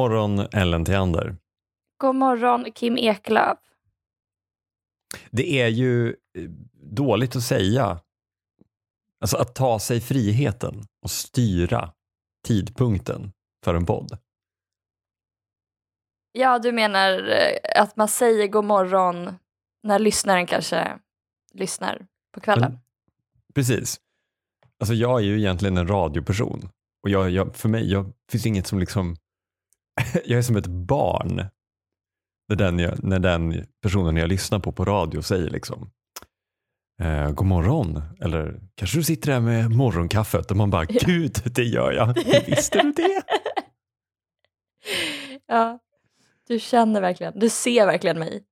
God morgon Ellen Theander. God morgon Kim Eklöf. Det är ju eh, dåligt att säga, alltså att ta sig friheten och styra tidpunkten för en podd. Ja, du menar eh, att man säger god morgon när lyssnaren kanske lyssnar på kvällen? Mm. Precis. Alltså jag är ju egentligen en radioperson och jag, jag, för mig jag, finns inget som liksom, jag är som ett barn när den, jag, när den personen jag lyssnar på på radio säger liksom eh, god morgon eller kanske du sitter där med morgonkaffet och man bara gud det gör jag, visste du det? ja, du känner verkligen, du ser verkligen mig.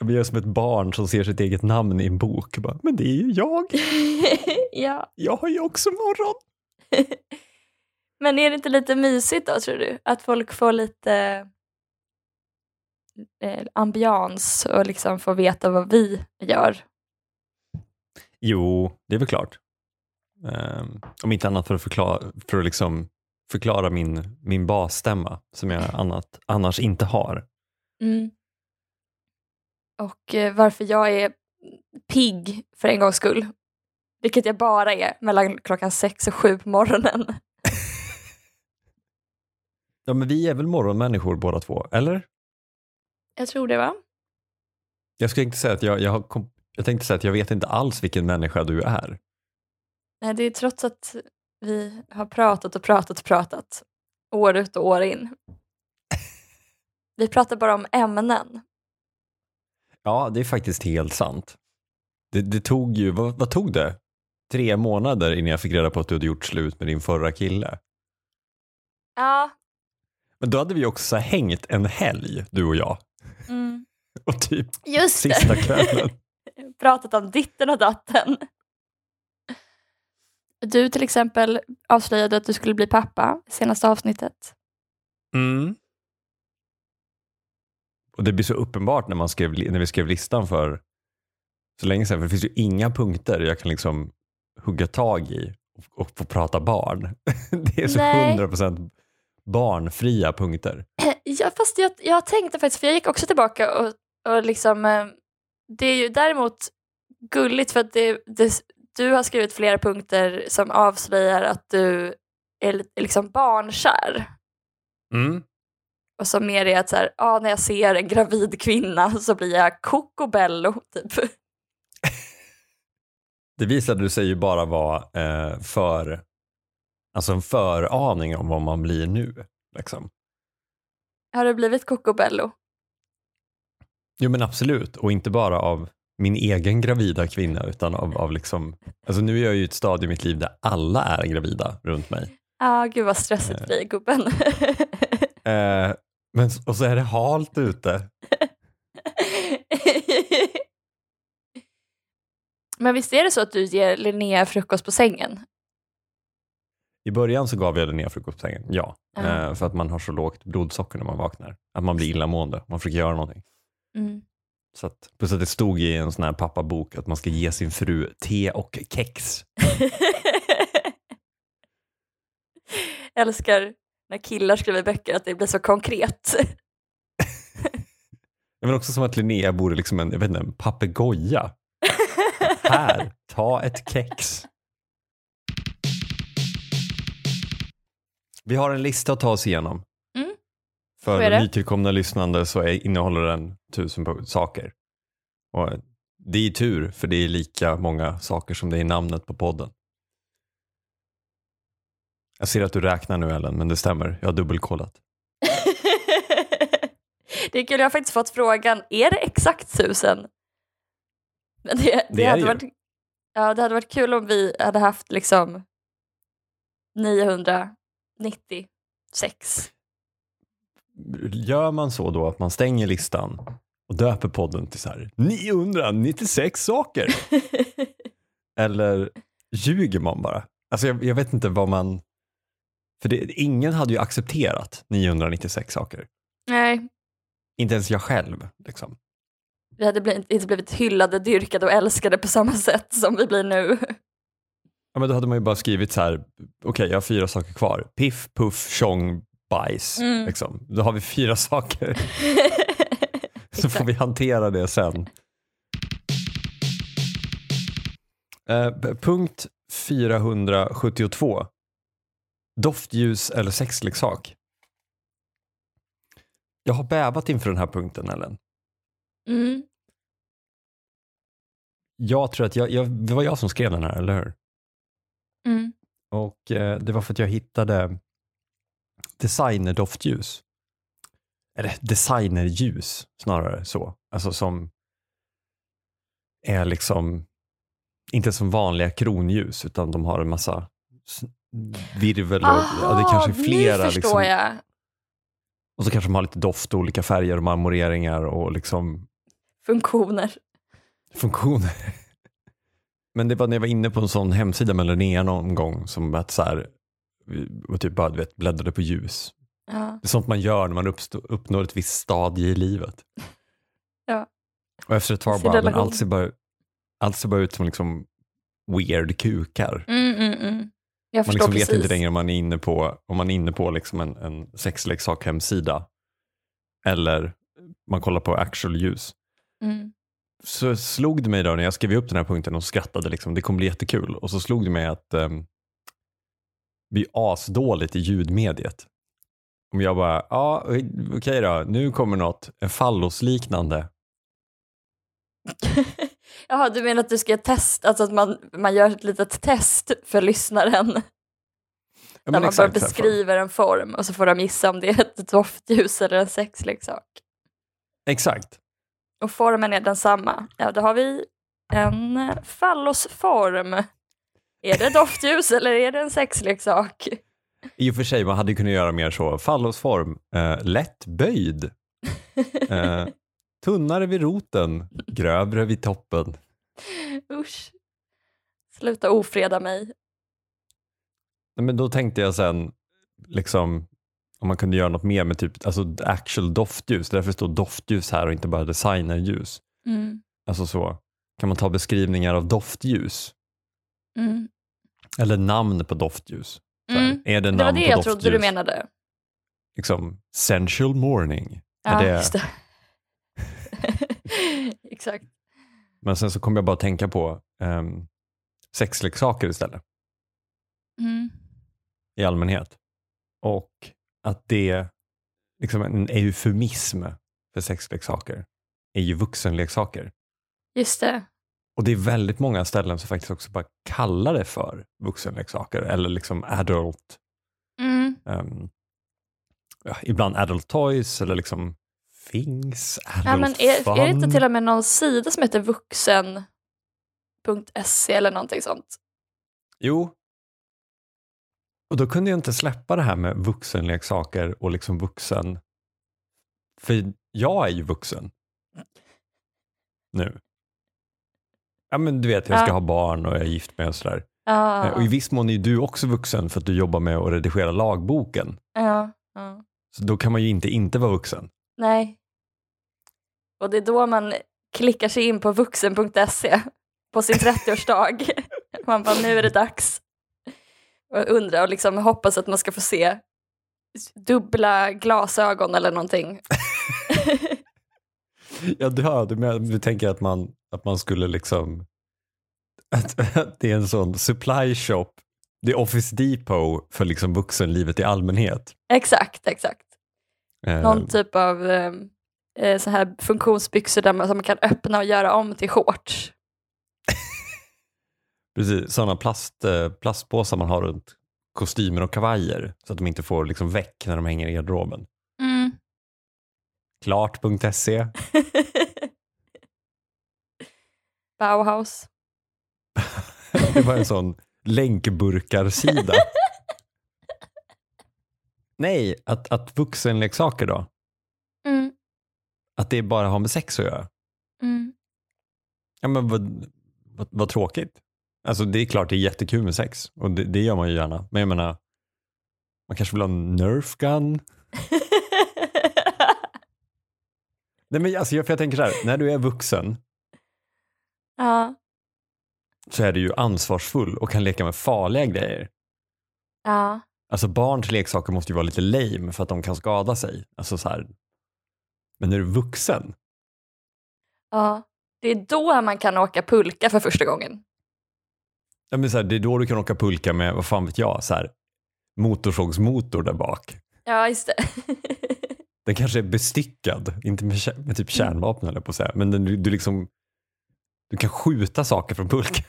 Jag är som ett barn som ser sitt eget namn i en bok. Bara, Men det är ju jag. ja. Jag har ju också morgon. Men är det inte lite mysigt då tror du? Att folk får lite eh, ambians och liksom får veta vad vi gör? Jo, det är väl klart. Um, om inte annat för att förklara, för att liksom förklara min, min basstämma som jag annat, annars inte har. Mm. Och eh, varför jag är pigg för en gångs skull. Vilket jag bara är mellan klockan sex och sju på morgonen. Ja, men vi är väl morgonmänniskor båda två, eller? Jag tror det va? Jag skulle inte säga att jag, jag, har, jag tänkte säga att jag vet inte alls vilken människa du är. Nej, det är trots att vi har pratat och pratat och pratat år ut och år in. Vi pratar bara om ämnen. Ja, det är faktiskt helt sant. Det, det tog ju, vad, vad, tog det? Tre månader innan jag fick reda på att du hade gjort slut med din förra kille. Ja. Men då hade vi också hängt en helg, du och jag. Mm. och typ Just sista kvällen. Pratat om ditten och datten. Du till exempel avslöjade att du skulle bli pappa senaste avsnittet. Mm. Och det blir så uppenbart när, man skrev, när vi skrev listan för så länge sedan, för det finns ju inga punkter jag kan liksom hugga tag i och, och få prata barn. Det är så hundra procent barnfria punkter. Ja, fast jag, jag tänkte faktiskt, för jag gick också tillbaka och, och liksom, eh, det är ju däremot gulligt för att det, det, du har skrivit flera punkter som avslöjar att du är liksom barnkär. Mm. Och som mer är att så här, ah, när jag ser en gravid kvinna så blir jag kokobello. Typ. det visade sig ju bara vara eh, för, alltså en föraning om vad man blir nu. Liksom. Har du blivit kokobello? Jo men absolut, och inte bara av min egen gravida kvinna utan av, av liksom, alltså nu är jag ju i ett stadie i mitt liv där alla är gravida runt mig. Ja, ah, gud vad stressigt blir gubben. eh, men, och så är det halt ute. Men visst är det så att du ger Linnea frukost på sängen? I början så gav jag Linnea frukost på sängen, ja. Eh, för att man har så lågt blodsocker när man vaknar. Att man blir illamående, man försöker göra någonting. Mm. Så att, plus att det stod i en sån här pappabok att man ska ge sin fru te och kex. älskar när killar skriver böcker att det blir så konkret. Men också som att Linnea borde liksom en, jag vet inte, en papegoja. Här, ta ett kex. Vi har en lista att ta oss igenom. Mm. För nytillkomna lyssnande så är, innehåller den tusen saker. Och det är tur, för det är lika många saker som det är namnet på podden. Jag ser att du räknar nu Ellen, men det stämmer. Jag har dubbelkollat. det är kul, jag har faktiskt fått frågan, är det exakt tusen? Men det, det, det hade varit, ja, det hade varit kul om vi hade haft liksom 996. Gör man så då att man stänger listan och döper podden till så här 996 saker? Eller ljuger man bara? Alltså jag, jag vet inte vad man för det, ingen hade ju accepterat 996 saker. Nej. Inte ens jag själv. Liksom. Vi hade blivit, inte blivit hyllade, dyrkade och älskade på samma sätt som vi blir nu. Ja, men då hade man ju bara skrivit så här, okej okay, jag har fyra saker kvar. Piff, puff, tjong, bajs. Mm. Liksom. Då har vi fyra saker. Så får vi hantera det sen. Eh, punkt 472. Doftljus eller sexleksak. Jag har bävat inför den här punkten Ellen. Mm. Jag tror att jag, jag, det var jag som skrev den här, eller hur? Mm. Och eh, det var för att jag hittade designerdoftljus. Eller designerljus snarare så. Alltså som är liksom inte som vanliga kronljus utan de har en massa virvel och ja, det kanske är flera. nu förstår Liksom, jag. och så kanske de har lite doft och olika färger och marmoreringar och liksom Funktioner. funktioner. Men det var när jag var inne på en sån hemsida med Linnea någon gång som att så här, och typ bara du vet, bläddrade på ljus. Ja. Det är sånt man gör när man uppstå, uppnår ett visst stadie i livet. Ja. Och efter ett tag bara, men allt ser bara, allt ser bara ut som liksom weird kukar. Mm, mm, mm. Jag Man liksom vet inte längre om man är inne på, om man är inne på liksom en, en sexleksak hemsida eller man kollar på actual ljus. Mm. Så slog det mig då när jag skrev upp den här punkten och skrattade liksom, det kommer bli jättekul. Och så slog det mig att um, vi är asdåligt i ljudmediet. Om jag bara, ja okej då, nu kommer något, en fallosliknande. Jaha, du menar att du ska testa, alltså att man, man gör ett litet test för lyssnaren. Ja, där man bara beskriver en form och så får de gissa om det är ett doftljus eller en sexleksak. Exakt. Och formen är densamma. Ja, då har vi en fallosform. Är det doftljus eller är det en sexleksak? I och för sig, man hade kunnat göra mer så, fallosform, eh, lätt böjd, eh, tunnare vid roten, grövre vid toppen. Usch. Sluta ofreda mig. Nej, men då tänkte jag sen, liksom, om man kunde göra något mer med typ, alltså actual doftljus, därför står doftljus här och inte bara designerljus. Mm. Alltså så, kan man ta beskrivningar av doftljus? Mm. Eller namn på doftljus? Mm. Är det Det namn var det på jag doftljus? trodde du menade. Liksom, sensual morning. Ja, är det, det. Exakt. Men sen så kom jag bara att tänka på um, sexleksaker istället, Mm. i allmänhet. Och att det, liksom en eufemism för sexleksaker, är ju vuxenleksaker. Just det. Och det är väldigt många ställen som faktiskt också bara kallar det för vuxenleksaker eller liksom adult, Mm. ehm, ja, ibland adult toys eller liksom things, adult Ja, men är, fun. är det inte till och med någon sida som heter vuxen.se eller någonting sånt? Jo. Och då kunde jag inte släppa det här med vuxenleksaker och liksom vuxen. För jag är ju vuxen. Nu. Ja men du vet, jag ska Ja. ha barn och jag är gift med och sådär. Ja, Eh, Och i viss mån är ju du också vuxen för att du jobbar med att redigera lagboken. ja, ja. Så då kan man ju inte inte vara vuxen. Nej. Och det är då man klickar sig in på vuxen.se på sin 30-årsdag. Man bara, nu är det dags. Och undrar och liksom hoppas att man ska få se dubbla glasögon eller någonting. Ja, du, hör, du, men- du tänker att man, att man skulle liksom... Att, att det är en sån supply shop. Det är Office Depot för liksom vuxenlivet i allmänhet. exakt, exakt. Eh, Någon typ av eh, eh, så här funktionsbyxor där man, som man kan öppna och göra om till shorts. Precis, sådana plast, eh, plastpåsar man har runt kostymer och kavajer så att de inte får liksom väck när de hänger i garderoben. Mm. Klart.se. Bauhaus. Det var en sån länkburkarsida. Nej, att, att vuxenleksaker då? Mm. Att det bara har med sex att göra? Mm. Ja men vad, vad, vad tråkigt. Alltså det är klart det är jättekul med sex och det, det gör man ju gärna. Men jag menar, man kanske vill ha en nerf gun? Nej men alltså jag, för jag tänker så här, när du är vuxen ja, så är du ju ansvarsfull och kan leka med farliga grejer. ja. Alltså barns leksaker måste ju vara lite lame för att de kan skada sig. Alltså så här. Men när du är vuxen, Ja. Det är då man kan åka pulka för första gången. Ja, men så här, det är då du kan åka pulka med, vad fan vet jag, så här, motorsågsmotor där bak. Ja, just det. Den kanske är bestyckad, inte med, med typ kärnvapen eller på att säga, men den, du, du liksom du kan skjuta saker från pulka.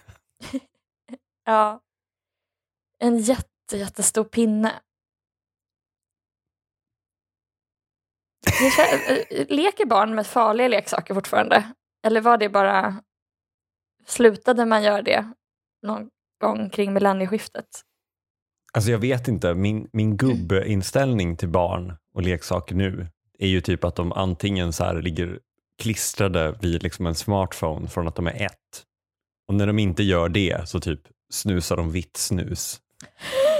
ja. En jätte, jättestor pinne. Äh, Leker barn med farliga leksaker fortfarande? Eller var det bara... Slutade man göra det någon gång kring millennieskiftet? Alltså jag vet inte, min, min gubbinställning till barn och leksaker nu är ju typ att de antingen så ligger klistrade vid liksom en smartphone från att de är ett. Och när de inte gör det så typ snusar de vitt snus.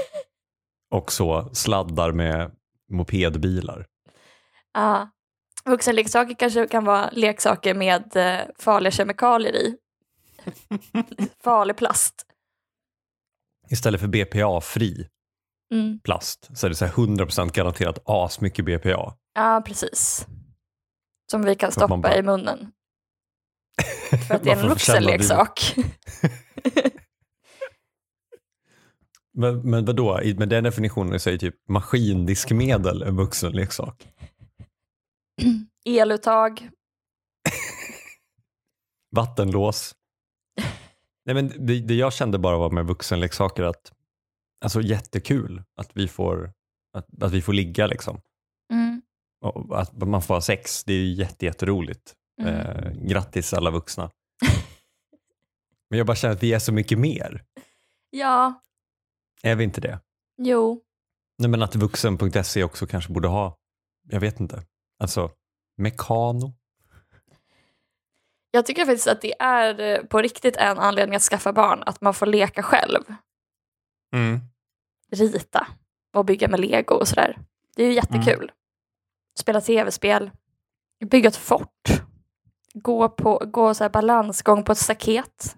Och så sladdar med mopedbilar. Ja. Vuxenleksaker kanske kan vara leksaker med eh, farliga kemikalier i. Farlig plast. Istället för BPA-fri Mm. plast så är det så här 100% garanterat asmycket BPA. Ja, precis. Som vi kan stoppa bara- i munnen. För att det är en vuxenleksak. Men, men vadå, med den definitionen så är typ maskindiskmedel en vuxen leksak. Eluttag. Vattenlås. Nej, men det, det jag kände bara var med vuxenleksaker att alltså jättekul att vi får, att, att vi får ligga liksom. Mm. Och att man får ha sex, det är jätte, jätteroligt. Mm. Eh, grattis alla vuxna. Men jag bara känner att vi är så mycket mer. Ja, Är vi inte det? jo. Nej, men att vuxen.se också kanske borde ha, jag vet inte, alltså mekano. Jag tycker faktiskt att det är eh, på riktigt en anledning att skaffa barn, att man får leka själv. Mm. Rita och bygga med lego och sådär. Det är ju jättekul. Spela tv-spel, bygga ett fort, gå, på, gå så här balansgång på ett staket,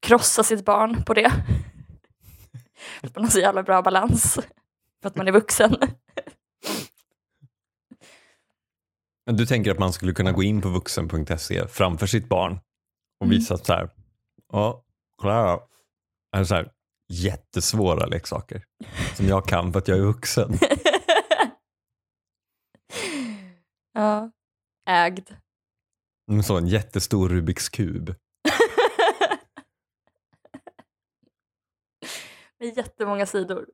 krossa sitt barn på det. För att man har så jävla bra balans, för att man är vuxen. Du tänker att man skulle kunna gå in på vuxen.se framför sitt barn och Mm. visa att så här, ja, kolla här. Är så här jättesvåra leksaker som jag kan för att jag är vuxen. ja, ägd. En sån jättestor Rubiks kub. Med jättemånga sidor.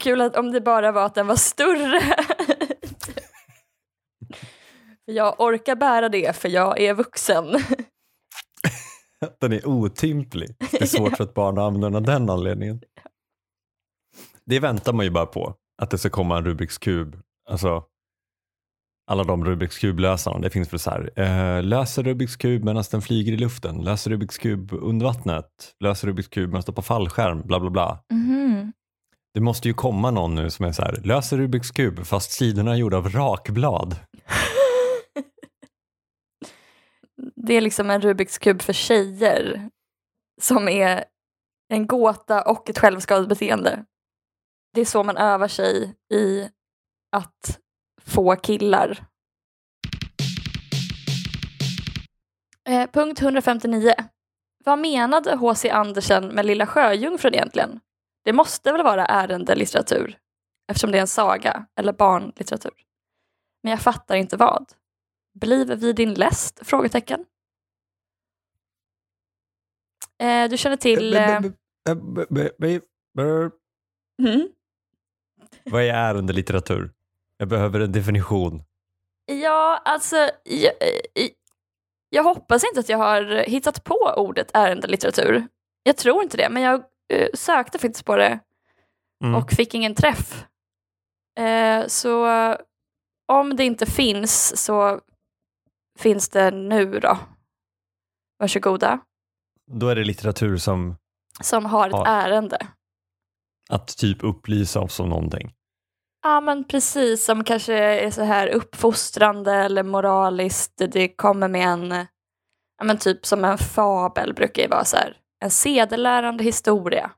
Kul att om det bara var att den var större. Jag orkar bära det för jag är vuxen. Den är otymplig. Det är svårt för ett barn att använda av den anledningen. Det väntar man ju bara på, att det ska komma en Rubiks kub. Alltså, alla de Rubiks kub-lösarna. Det finns väl så här, eh, löser Rubiks kub medan den flyger i luften, löser Rubiks kub under vattnet, löser Rubiks kub medan den står på fallskärm, bla bla bla. Mhm. Det måste ju komma någon nu som är så här, löser Rubiks kub fast sidorna är gjorda av rakblad. Det är liksom en Rubiks kub för tjejer. Som är en gåta och ett självskadebeteende. Det är så man övar sig i att få killar. Eh, punkt 159. Vad menade H.C. Andersen med Lilla Sjöjungfrun egentligen? Det måste väl vara ärendelitteratur eftersom det är en saga eller barnlitteratur. Men jag fattar inte vad. Bliv vid din läst? Frågetecken. Eh, du känner till... Eh, mm, Vad är ärendelitteratur? Jag behöver en definition. ja, alltså... Jag, eh, jag hoppas inte att jag har hittat på ordet ärendelitteratur. Jag tror inte det, men jag eh, sökte faktiskt på det Mm. och fick ingen träff. Eh, så om det inte finns så finns det nu då. Varsågoda. Då är det litteratur som Som har ett Ja. ärende. att typ upplysa oss om någonting. Ja men precis, som kanske är så här uppfostrande eller moraliskt. Det kommer med en, ja men typ som en fabel brukar ju vara så här. En sedelärande historia.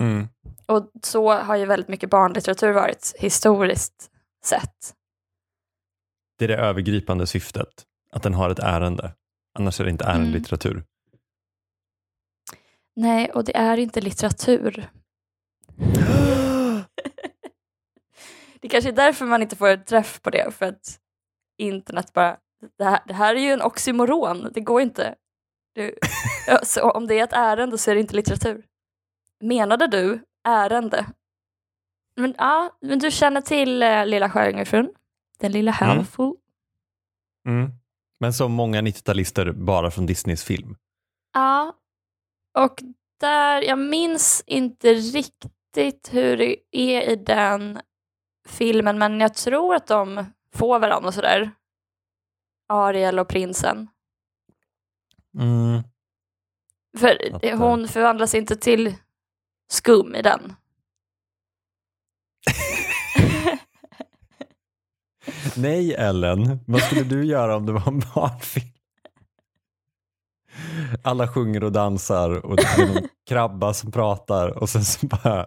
Mm. Och så har ju väldigt mycket barnlitteratur varit historiskt sett. Det är det övergripande syftet, att den har ett ärende. Annars är det inte ärendelitteratur. Nej, och det är inte litteratur. det kanske är därför man inte får en träff på det, för att internet bara, det här, det här är ju en oxymoron, det går inte. Du, så om det är ett ärende så är det inte litteratur. Menade du ärende? Men, ja, men du känner till uh, Lilla Sjöjungfrun? Den lilla Handfull? Mm. Mm. Men som många 90-talister bara från Disneys film. Ja, och där, jag minns inte riktigt hur det är i den filmen, men jag tror att de får varandra sådär. Ariel och prinsen. Mm. För Att, eh, hon förvandlas inte till skum i den. Nej Ellen, vad skulle du göra om det var en barnfilm? Alla sjunger och dansar och det är någon krabba som pratar och sen så bara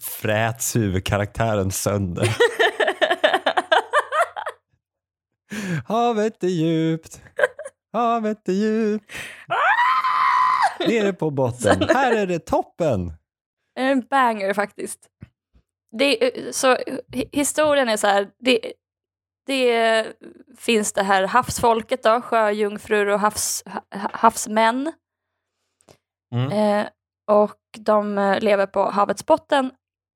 fräts huvudkaraktären sönder. Havet är djupt, havet är djupt. Nere på botten, här är det toppen. En banger faktiskt. Det, är- så hi- historien är så här, det, det finns det här havsfolket då, sjöjungfrur och havs, ha- havsmän. Mm. Eh, och de eh, lever på havets botten.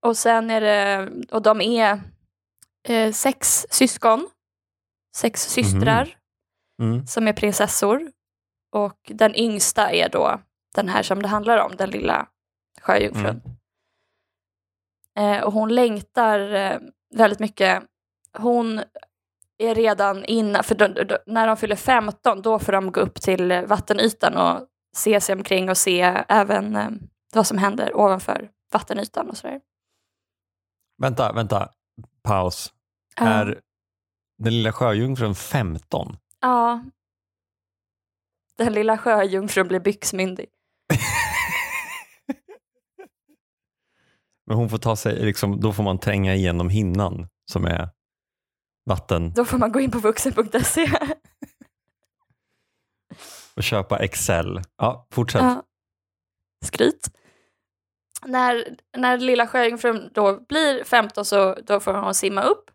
Och sen är det, och de är eh, sex syskon, sex systrar Mm. som är prinsessor. Och den yngsta är då den här som det handlar om, den lilla sjöjungfrun. Eh, och hon längtar eh, väldigt mycket. Hon är redan innan, för då, då, när de fyller 15 då får de gå upp till vattenytan och se sig omkring och se även eh, vad som händer ovanför vattenytan och sådär. Vänta, vänta, paus. Ja. Är den lilla sjöjungfrun 15? Ja. Den lilla sjöjungfrun blir byxmyndig. Men hon får ta sig, liksom, då får man tränga igenom hinnan som är vatten Då får man gå in på vuxen.se. och köpa Excel. Ja, fortsätt. Ja. Skryt. När, när lilla sjöjungfrun då blir 15 så då får hon simma upp.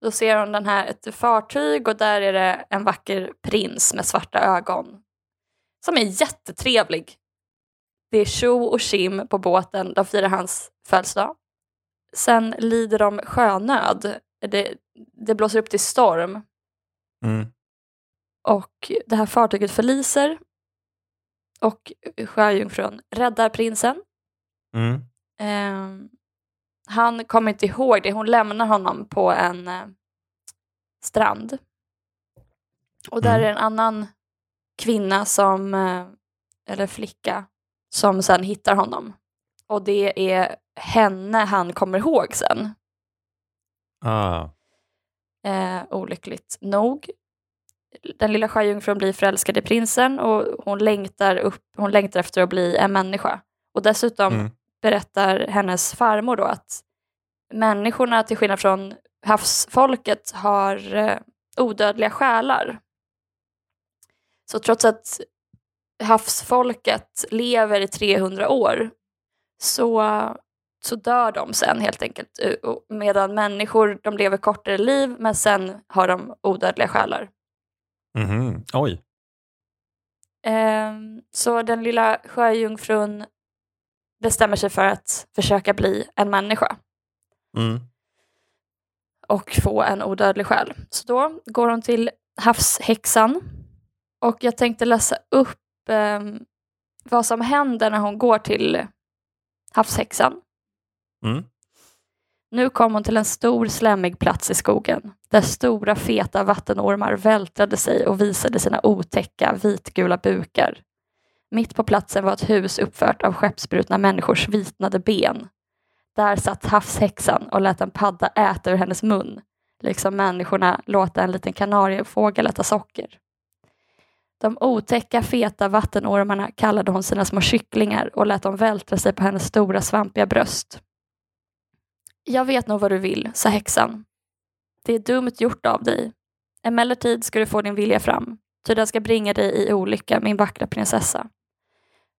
Då ser hon den här, ett fartyg och där är det en vacker prins med svarta ögon. Som är jättetrevlig. Det är tjo och kim på båten, de firar hans födelsedag. Sen lider de sjönöd. Det, det blåser upp till storm Mm. och det här fartyget förliser. Och sjöjungfrun räddar prinsen. Mm. Eh, han kommer inte ihåg det. Hon lämnar honom på en eh, strand. Och där Mm. är en annan kvinna som, eh, eller flicka, som sen hittar honom. Och det är henne han kommer ihåg sen. Ah. Eh, olyckligt nog. Den lilla sjöjungfrun blir förälskad i prinsen och hon längtar, upp, hon längtar efter att bli en människa. Och dessutom Mm. berättar hennes farmor då att människorna till skillnad från havsfolket har eh, odödliga själar. Så trots att havsfolket lever i 300 år så, så dör de sen helt enkelt. Eh, Medan människor de lever kortare liv men sen har de odödliga själar. Mhm. Oj. Ehm, så den lilla sjöjungfrun bestämmer sig för att försöka bli en människa Mm. och få en odödlig själ. Så då går hon till havshäxan och jag tänkte läsa upp ehm, vad som händer när hon går till havshäxan. Mm. Nu kom hon till en stor slemmig plats i skogen där stora feta vattenormar vältrade sig och visade sina otäcka vitgula bukar. Mitt på platsen var ett hus uppfört av skeppsbrutna människors vitnade ben. Där satt havshäxan och lät en padda äta ur hennes mun, liksom människorna låta en liten kanariefågel äta socker. De otäcka feta vattenormarna kallade hon sina små kycklingar och lät dem vältra sig på hennes stora svampiga bröst. Jag vet nog vad du vill, sa häxan. Det är dumt gjort av dig. Emellertid ska du få din vilja fram, ty den ska bringa dig i olycka, min vackra prinsessa.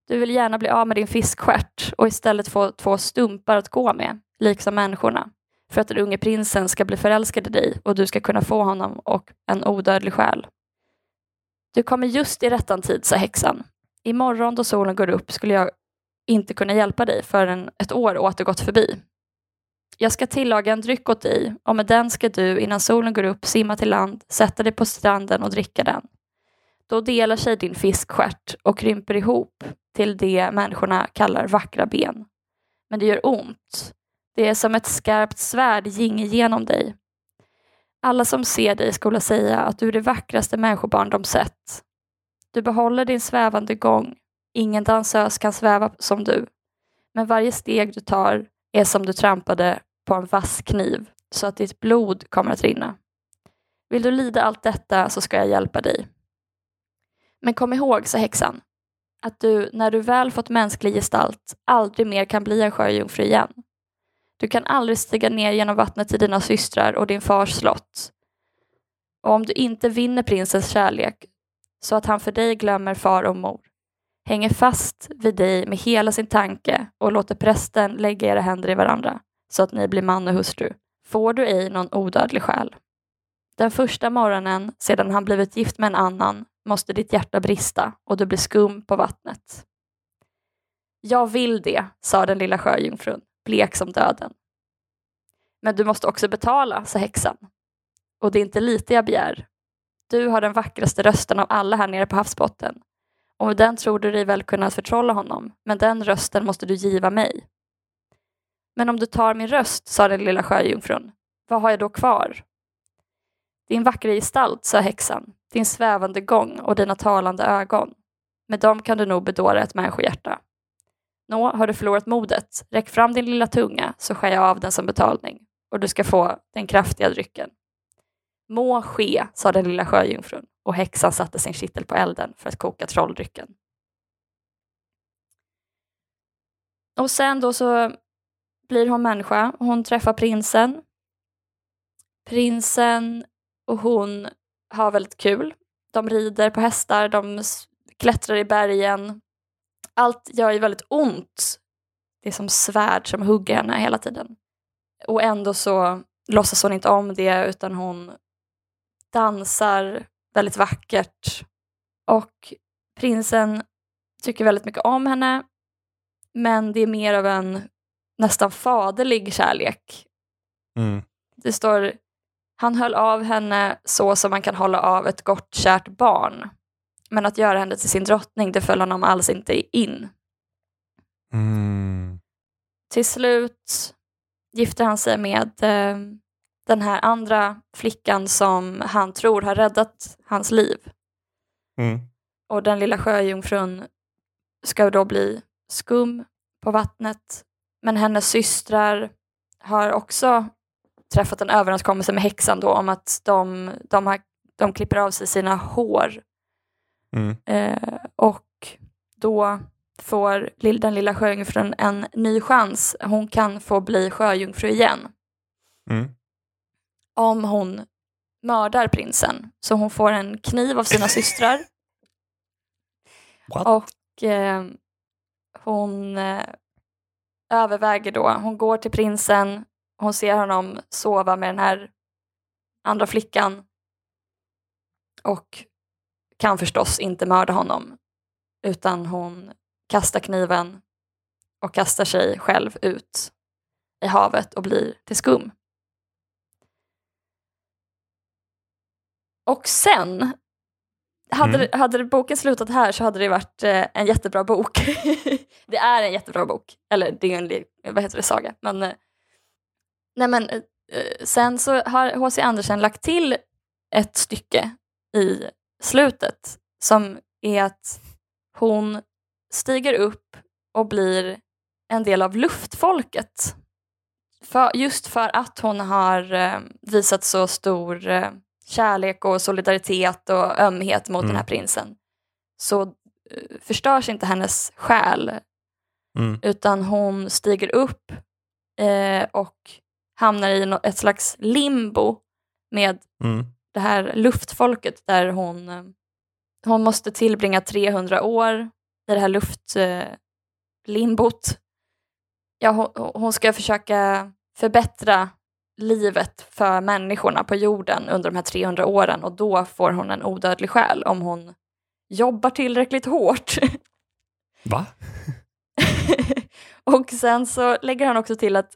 Du vill gärna bli av med din fiskstjärt och istället få två stumpar att gå med, liksom människorna, för att den unge prinsen ska bli förälskad i dig och du ska kunna få honom och en odödlig själ. Du kommer just i rättan tid, sa häxan. Imorgon då solen går upp skulle jag inte kunna hjälpa dig förrän ett år återgått förbi. Jag ska tillaga en dryck åt dig och med den ska du innan solen går upp simma till land, sätta dig på stranden och dricka den. Då delar sig din fiskstjärt och krymper ihop till det människorna kallar vackra ben. Men det gör ont. Det är som ett skarpt svärd ginge genom dig. Alla som ser dig skulle säga att du är det vackraste människobarn de sett. Du behåller din svävande gång. Ingen dansös kan sväva som du. Men varje steg du tar är som du trampade på en vass kniv så att ditt blod kommer att rinna. Vill du lida allt detta så ska jag hjälpa dig. Men kom ihåg, sa häxan, att du när du väl fått mänsklig gestalt aldrig mer kan bli en sjöjungfru igen. Du kan aldrig stiga ner genom vattnet till dina systrar och din fars slott. Och om du inte vinner prinsens kärlek så att han för dig glömmer far och mor, hänger fast vid dig med hela sin tanke och låter prästen lägga era händer i varandra så att ni blir man och hustru, får du ej någon odödlig själ. Den första morgonen sedan han blivit gift med en annan måste ditt hjärta brista och du blir skum på vattnet. Jag vill det, sa den lilla sjöjungfrun, blek som döden. Men du måste också betala, sa häxan. Och det är inte lite jag begär. Du har den vackraste rösten av alla här nere på havsbotten. Och med den tror du dig väl kunna förtrolla honom, men den rösten måste du giva mig. Men om du tar min röst, sa den lilla sjöjungfrun, vad har jag då kvar? Din vackra gestalt, sa häxan, din svävande gång och dina talande ögon. Med dem kan du nog bedåra ett människohjärta. Nå, har du förlorat modet? Räck fram din lilla tunga så skär jag av den som betalning och du ska få den kraftiga drycken. Må ske, sa den lilla sjöjungfrun och häxan satte sin kittel på elden för att koka trolldrycken. Och sen då så blir hon människa. Hon träffar prinsen. Prinsen och hon har väldigt kul. De rider på hästar, de klättrar i bergen. Allt gör ju väldigt ont. Det är som svärd som hugger henne hela tiden. Och ändå så låtsas hon inte om det utan hon dansar väldigt vackert. Och prinsen tycker väldigt mycket om henne men det är mer av en nästan faderlig kärlek. Mm. Det står han höll av henne så som man kan hålla av ett gott kärt barn. Men att göra henne till sin drottning, det föll honom alls inte in. Mm. Till slut gifter han sig med eh, den här andra flickan som han tror har räddat hans liv. Mm. Och den lilla sjöjungfrun ska då bli skum på vattnet. Men hennes systrar har också träffat en överenskommelse med häxan då om att de, de, har, de klipper av sig sina hår. Mm. Eh, och då får den lilla sjöjungfrun en ny chans. Hon kan få bli sjöjungfru igen. Mm. Om hon mördar prinsen. Så hon får en kniv av sina systrar. What? Och eh, hon eh, överväger då, hon går till prinsen, hon ser honom sova med den här andra flickan och kan förstås inte mörda honom utan hon kastar kniven och kastar sig själv ut i havet och blir till skum. Och sen, hade, Mm. hade boken slutat här så hade det varit eh, en jättebra bok. det är en jättebra bok, eller det är en vad heter det, saga. Men, eh, nej men, eh, eh, sen så har H.C. Andersen lagt till ett stycke i slutet som är att hon stiger upp och blir en del av luftfolket. För, just för att hon har eh, visat så stor eh, kärlek och solidaritet och ömhet mot Mm. den här prinsen. så eh, förstörs inte hennes själ Mm. utan hon stiger upp eh, och hamnar i ett slags limbo med Mm. det här luftfolket där hon, eh, hon måste tillbringa 300 år i det här luftlimbot. Eh, ja, hon, hon ska försöka förbättra livet för människorna på jorden under de här 300 åren och då får hon en odödlig själ om hon jobbar tillräckligt hårt. Va? och sen så lägger han också till att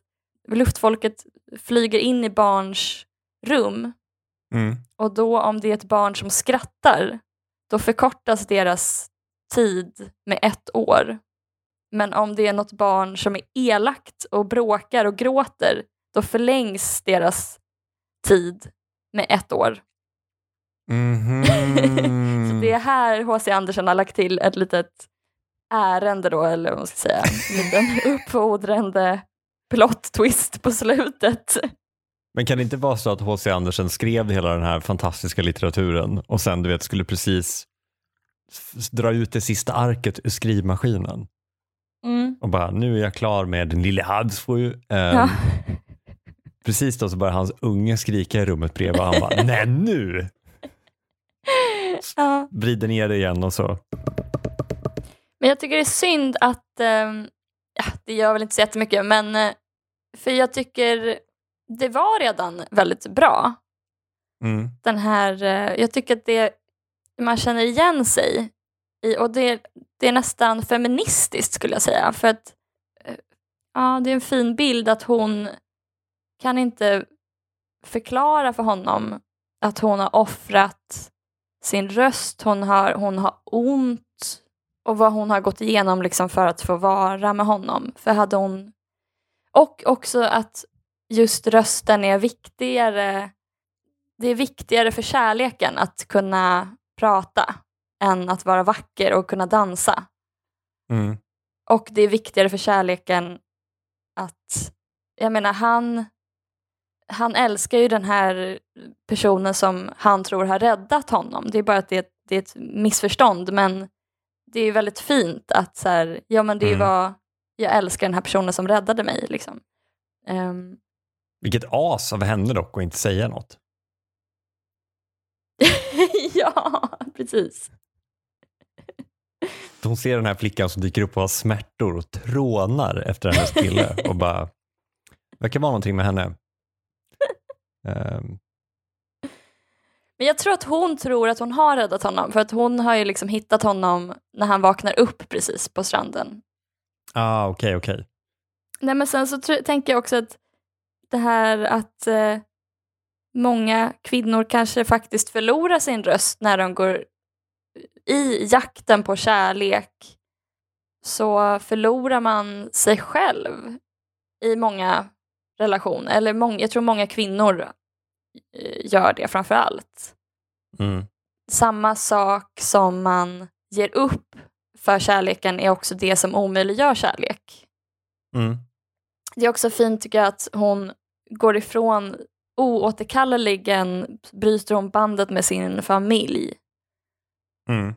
luftfolket flyger in i barns rum Mm. och då om det är ett barn som skrattar då förkortas deras tid med ett år. Men om det är något barn som är elakt och bråkar och gråter då förlängs deras tid med ett år. Mhm. Så det är här H.C. Andersen har lagt till ett litet ärende då, eller vad man ska säga, en liten uppfordrande plot twist på slutet. Men kan det inte vara så att H.C. Andersen skrev hela den här fantastiska litteraturen och sen du vet skulle precis dra ut det sista arket ur skrivmaskinen Mm. och bara nu är jag klar med den lille havsfru. Um, Ja. Precis då så börjar hans unge skrika i rummet bredvid och han bara nej nu! ja. Vrider ner det igen och så. Men jag tycker det är synd att, ehm, ja, det gör väl inte så jättemycket, men eh, för jag tycker det var redan väldigt bra. Mm. Den här, eh, jag tycker att det, man känner igen sig i, och det, det är nästan feministiskt skulle jag säga, för att eh, ja, det är en fin bild att hon kan inte förklara för honom att hon har offrat sin röst, hon har, hon har ont och vad hon har gått igenom liksom för att få vara med honom. För hade hon... Och också att just rösten är viktigare. Det är viktigare för kärleken att kunna prata än att vara vacker och kunna dansa. Mm. Och det är viktigare för kärleken att, jag menar han, han älskar ju den här personen som han tror har räddat honom. Det är bara att det, det är ett missförstånd men det är ju väldigt fint att så här, ja men det Mm. var, jag älskar den här personen som räddade mig liksom. Ehm, Vilket as av henne dock att inte säga något. ja, precis. Hon ser den här flickan som dyker upp och har smärtor och trånar efter hennes kille och bara, verkar vara någonting med henne. Ehm, Men jag tror att hon tror att hon har räddat honom för att hon har ju liksom hittat honom när han vaknar upp precis på stranden. ah, okej, okej. Nej men sen så tänker jag också att det här att eh, många kvinnor kanske faktiskt förlorar sin röst när de går i jakten på kärlek så förlorar man sig själv i många relationer. Eller många, jag tror många kvinnor eh, gör det framför allt. Mm. Samma sak som man ger upp för kärleken är också det som omöjliggör kärlek. Mm. Det är också fint tycker jag att hon går ifrån oåterkalleligen bryter hon bandet med sin familj Mm.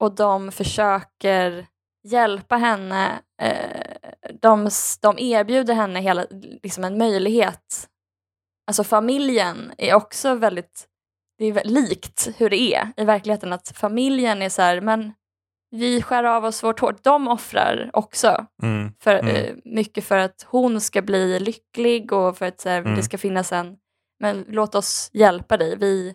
och de försöker hjälpa henne. Eh, de, de erbjuder henne hela, liksom en möjlighet. Alltså familjen är också väldigt, det är likt hur det är i verkligheten att familjen är så här, men vi skär av oss vårt hår. De offrar också Mm. för, Mm. eh, mycket för att hon ska bli lycklig och för att här, Mm. det ska finnas en, men låt oss hjälpa dig. Vi,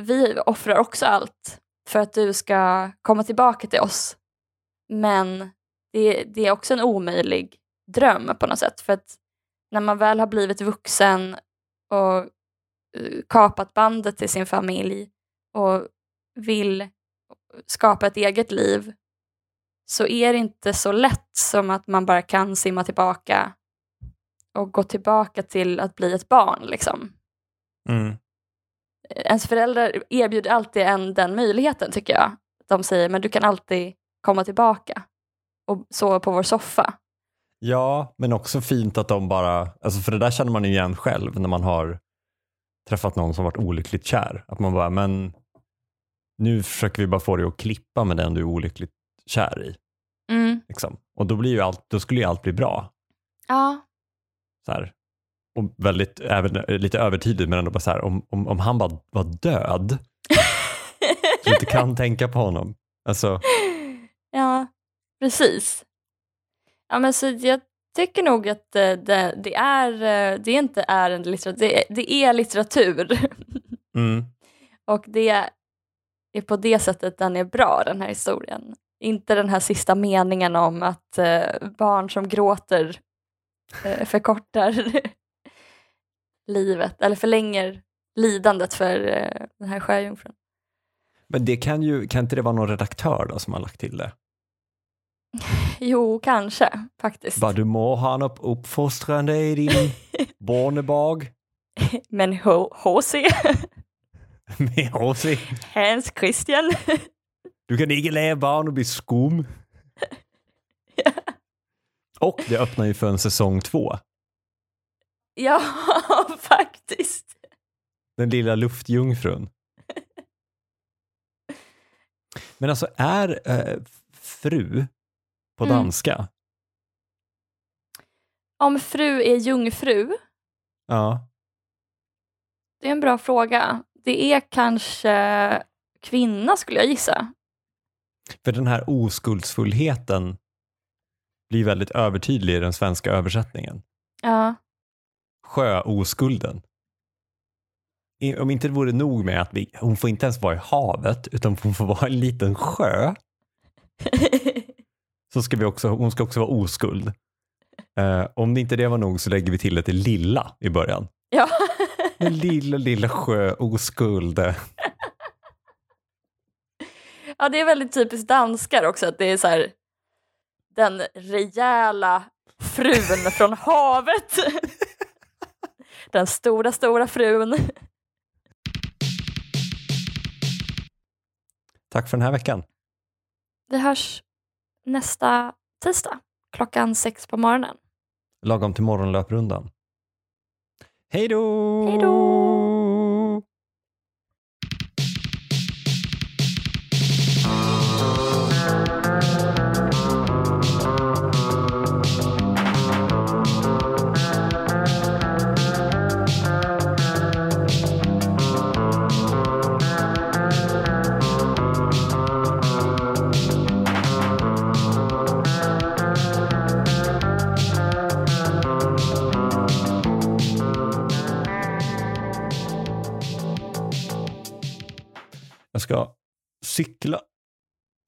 vi offrar också allt för att du ska komma tillbaka till oss. Men det, det är också en omöjlig dröm på något sätt. För att när man väl har blivit vuxen och eh, kapat bandet till sin familj och vill skapa ett eget liv så är det inte så lätt som att man bara kan simma tillbaka och gå tillbaka till att bli ett barn. Liksom. Mm. Ens föräldrar erbjuder alltid en den möjligheten tycker jag. De säger men du kan alltid komma tillbaka och sova på vår soffa. Ja, men också fint att de bara, alltså för det där känner man ju igen själv när man har träffat någon som varit olyckligt kär. Att man bara, men nu försöker vi bara få dig att klippa med den du är olyckligt kär i. Mm. Liksom. Och då, blir ju allt, då skulle ju allt bli bra. Ja. Så här. Och väldigt, även, lite övertydligt men ändå bara så här, om, om, om han bara var död, så inte kan tänka på honom. Alltså, ja, precis. Ja, men så jag tycker nog att eh, det, det är, eh, det inte är en litteratur, det, det är litteratur. mm, Och det är på det sättet den är bra, den här historien. Inte den här sista meningen om att eh, barn som gråter förkortar livet, eller förlänger lidandet för den här sjöjungfrun. men det kan ju, kan inte det vara någon redaktör då som har lagt till det? Jo, kanske faktiskt. Bara du må ha en upp, uppfostrande i din barnebag Men H.C. med HC. Hans Christian. Du kan inte lära barn att bli skum. Och det öppnar ju för en säsong två. ja, faktiskt. Den lilla luftjungfrun. Men alltså är eh, fru på Mm. danska? Om fru är jungfru, Ja. det är en bra fråga. Det är kanske kvinna skulle jag gissa. För den här oskuldsfullheten blir väldigt övertydlig i den svenska översättningen. Ja, Sjöoskulden. Om inte det vore nog med att vi, hon får inte ens vara i havet utan hon får vara i en liten sjö så ska vi också, hon ska också vara oskuld. Eh, om det inte det var nog så lägger vi till det lilla i början. ja. Den lilla, lilla sjö oskuld. ja, det är väldigt typiskt danskar också att det är så här den rejäla frun från havet. Den stora, stora frun. Tack för den här veckan. Vi hörs nästa tisdag klockan sex på morgonen. Lagom till morgonlöprundan. Hej då! Hej då!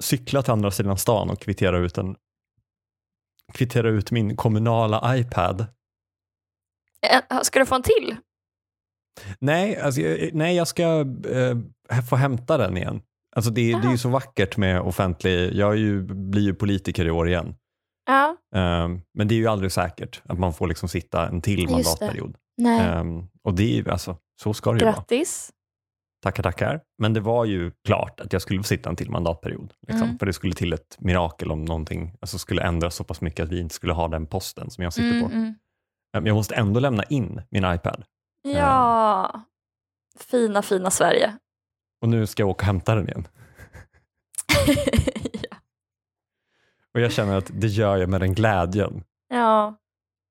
Cykla till andra sidan stan och kvittera ut, en, kvittera ut min kommunala iPad. Eh, Ska du få en till? Nej, alltså, jag- nej jag ska eh, få hämta den igen. Alltså det, det är ju så vackert med offentlig, jag är ju, blir ju politiker i år igen. Ja, Ehm, men det är ju aldrig säkert att man får liksom sitta en till Just det. mandatperiod. nej. Ehm, och det är ju, alltså, så ska det ju vara. Grattis. Tackar, tackar. Men det var ju klart att jag skulle få sitta en till mandatperiod. Liksom, Mm. För det skulle till ett mirakel om någonting alltså, skulle ändras så pass mycket att vi inte skulle ha den posten som jag sitter Mm, på. mm. Ehm, Men jag måste ändå lämna in min iPad. Ja, fina, fina Sverige. Och nu ska jag åka och hämta den igen. ja. Och jag känner att det gör jag med den glädjen. Ja.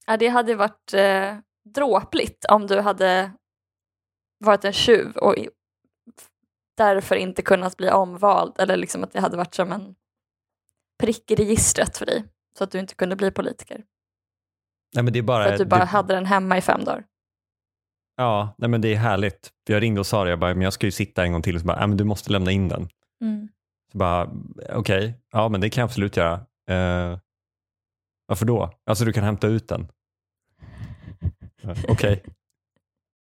ja, det hade varit eh, dråpligt om du hade varit en tjuv och därför inte kunnat bli omvald eller liksom att det hade varit som en prick i registret för dig så att du inte kunde bli politiker. Nej, men det är bara, För att du bara det, hade den hemma i fem dagar. Ja, nej, men det är härligt. Jag ringde och sa det, jag bara, men jag ska ju sitta en gång till och så bara, "Nej, men du måste lämna in den. Mm. Så bara, okej, ja men det kan jag absolut göra. Eh, varför då? Alltså du kan hämta ut den. Okej,